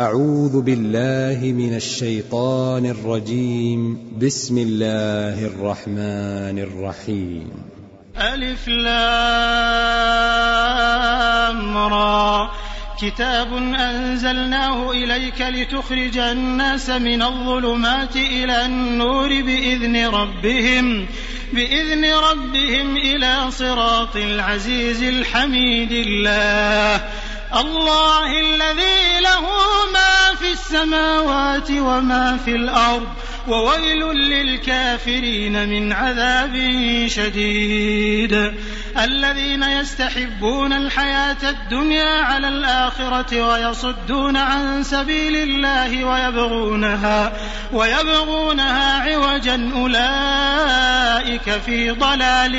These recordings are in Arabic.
أعوذ بالله من الشيطان الرجيم. بسم الله الرحمن الرحيم. ألف لام را. كتاب أنزلناه إليك لتخرج الناس من الظلمات إلى النور بإذن ربهم بإذن ربهم إلى صراط العزيز الحميد الله. الله الذي له ما في السماوات وما في الأرض وويل للكافرين من عذاب شديد. الذين يستحبون الحياة الدنيا على الآخرة ويصدون عن سبيل الله ويبغونها ويبغونها عوجا أولئك في ضلال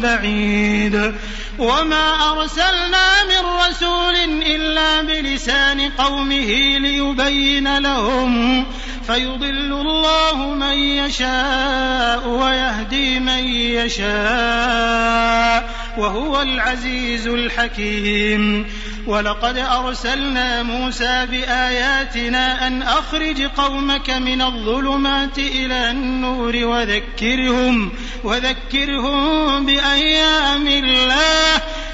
بعيد. وما أرسلنا من رسول إلا بلسان قومه ليبين لهم فيضل الله من يشاء ويهدي من يشاء وهو العزيز الحكيم. ولقد أرسلنا موسى بآياتنا أن أخرج قومك من الظلمات إلى النور وذكرهم وذكرهم بأيام الله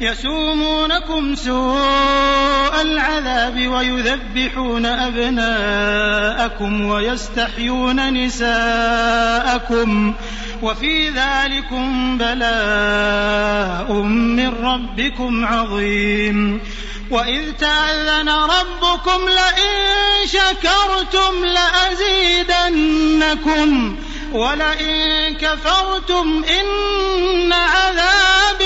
يسومونكم سوء العذاب ويذبحون أبناءكم ويستحيون نساءكم وفي ذلكم بلاء من ربكم عظيم وإذ تأذن ربكم لئن شكرتم لأزيدنكم ولئن كفرتم إن عذابي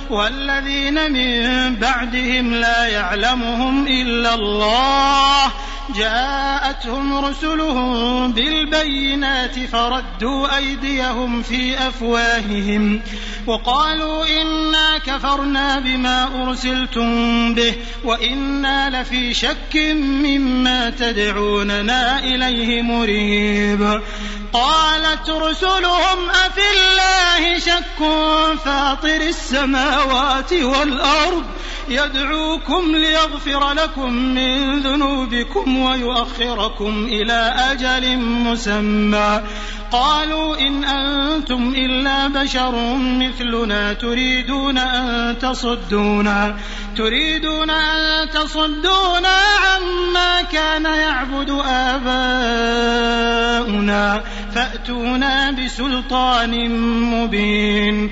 والذين من بعدهم لا يعلمهم إلا الله. جاءتهم رسلهم بالبينات فردوا أيديهم في أفواههم وقالوا إنا كفرنا بما أرسلتم به وإنا لفي شك مما تدعوننا إليه مريب. قالت رسلهم أفي الله شك فاطر السماوات والأرض يدعوكم ليغفر لكم من ذنوبكم ويؤخركم إلى أجل مسمى. قالوا إن أنتم إلا بشر مثلنا تريدون أن تصدونا. تريدون أن تصدونا عما كان يعبد آباؤنا فأتونا بسلطان مبين.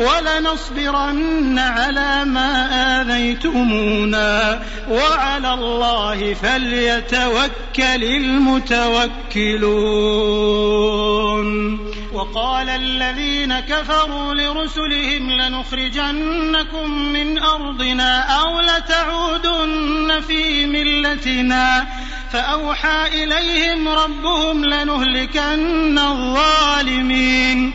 ولنصبرن على ما آذيتمونا. وعلى الله فليتوكل المتوكلون. وقال الذين كفروا لرسلهم لنخرجنكم من أرضنا أو لتعودن في ملتنا. فأوحى إليهم ربهم لنهلكن الظالمين.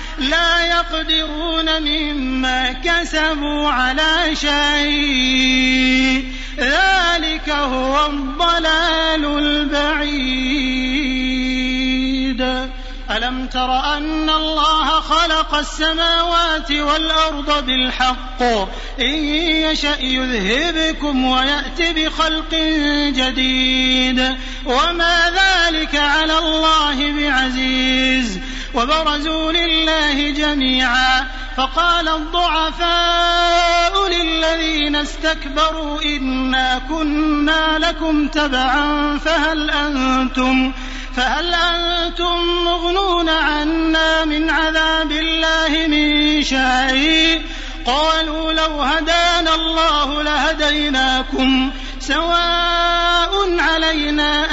لا يقدرون مما كسبوا على شيء. ذلك هو الضلال البعيد. ألم تر أن الله خلق السماوات والأرض بالحق؟ إن يشأ يذهبكم ويأت بخلق جديد. وما ذلك على الله بعزيز. وبرزوا لله جميعا فقال الضعفاء للذين استكبروا إنا كنا لكم تبعا فهل أنتم فهل أنتم مغنون عنا من عذاب الله من شيء قالوا لو هدانا الله لهديناكم سواء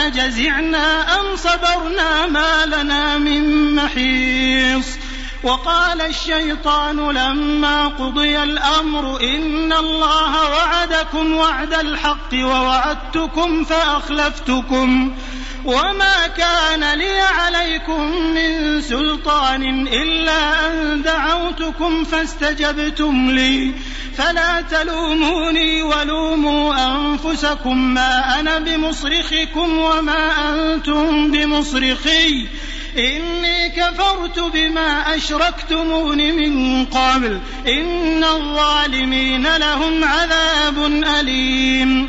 أجزعنا أم صبرنا ما لنا من محيص. وقال الشيطان لما قضي الأمر إن الله وعدكم وعد الحق ووعدتكم فأخلفتكم. وما كان لي عليكم من سلطان إلا أن دعوتكم فاستجبتم لي. فلا تلوموني ولوموا أنفسكم ما أنا بمصرخكم وما أنتم بمصرخي. إني كفرت بما أشركتمون من قبل. إن الظالمين لهم عذاب أليم.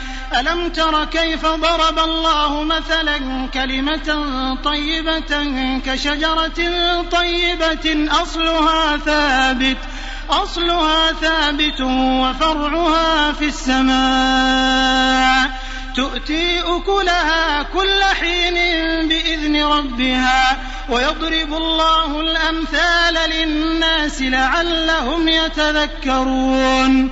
ألم تر كيف ضرب الله مثلا كلمة طيبة كشجرة طيبة أصلها ثابت أصلها ثابت وفرعها في السماء تؤتي أكلها كل حين بإذن ربها ويضرب الله الأمثال للناس لعلهم يتذكرون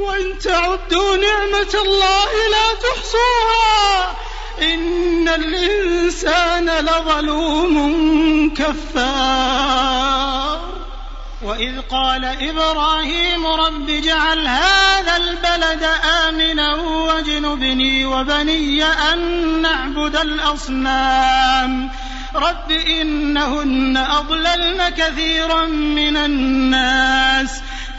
وإن تعدوا نعمة الله لا تحصوها. إن الإنسان لظلوم كفار. وإذ قال إبراهيم رب اجعل هذا البلد آمنا واجنبني وبني أن نعبد الأصنام. رب إنهن أضللن كثيرا من الناس.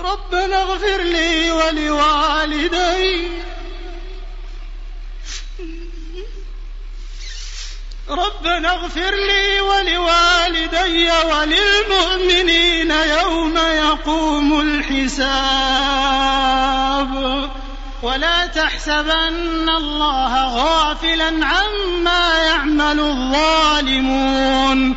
ربنا اغفر لي ولوالدي. ربنا اغفر لي ولوالدي وللمؤمنين يوم يقوم الحساب. ولا تحسبن الله غافلا عما يعمل الظالمون.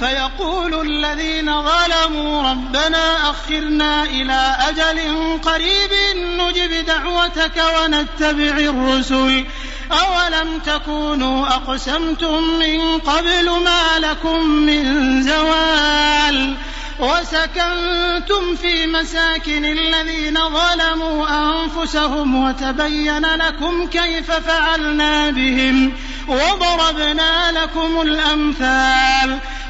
فيقول الذين ظلموا ربنا أخرنا إلى أجل قريب نجب دعوتك ونتبع الرسل. أولم تكونوا أقسمتم من قبل ما لكم من زوال؟ وسكنتم في مساكن الذين ظلموا أنفسهم وتبين لكم كيف فعلنا بهم وضربنا لكم الأمثال.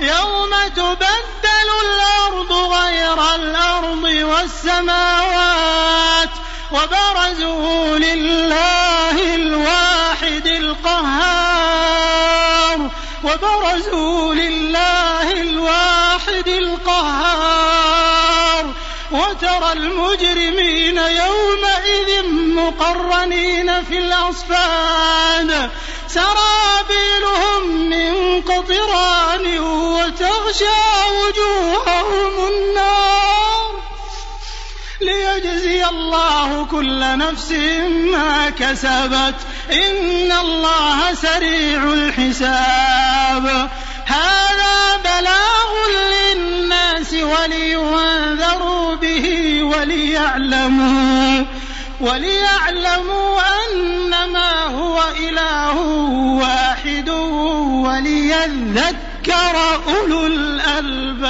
يوم تبدل الأرض غير الأرض والسماوات وبرزوا لله الواحد القهار وبرزوا لله الواحد القهار وترى المجرمين يومئذ مقرنين في الأصفاد سرابيلهم من قطران وتغشى وجوههم النار ليجزي الله كل نفس ما كسبت. إن الله سريع الحساب. هذا بلاغ للناس ولينذروا به وليعلموا. وَلِيَعْلَمُوا أَنَّمَا هُوَ إِلَٰهٌ وَاحِدٌ وَلِيَذَّكَّرَ أُولُو الْأَلْبَابِ.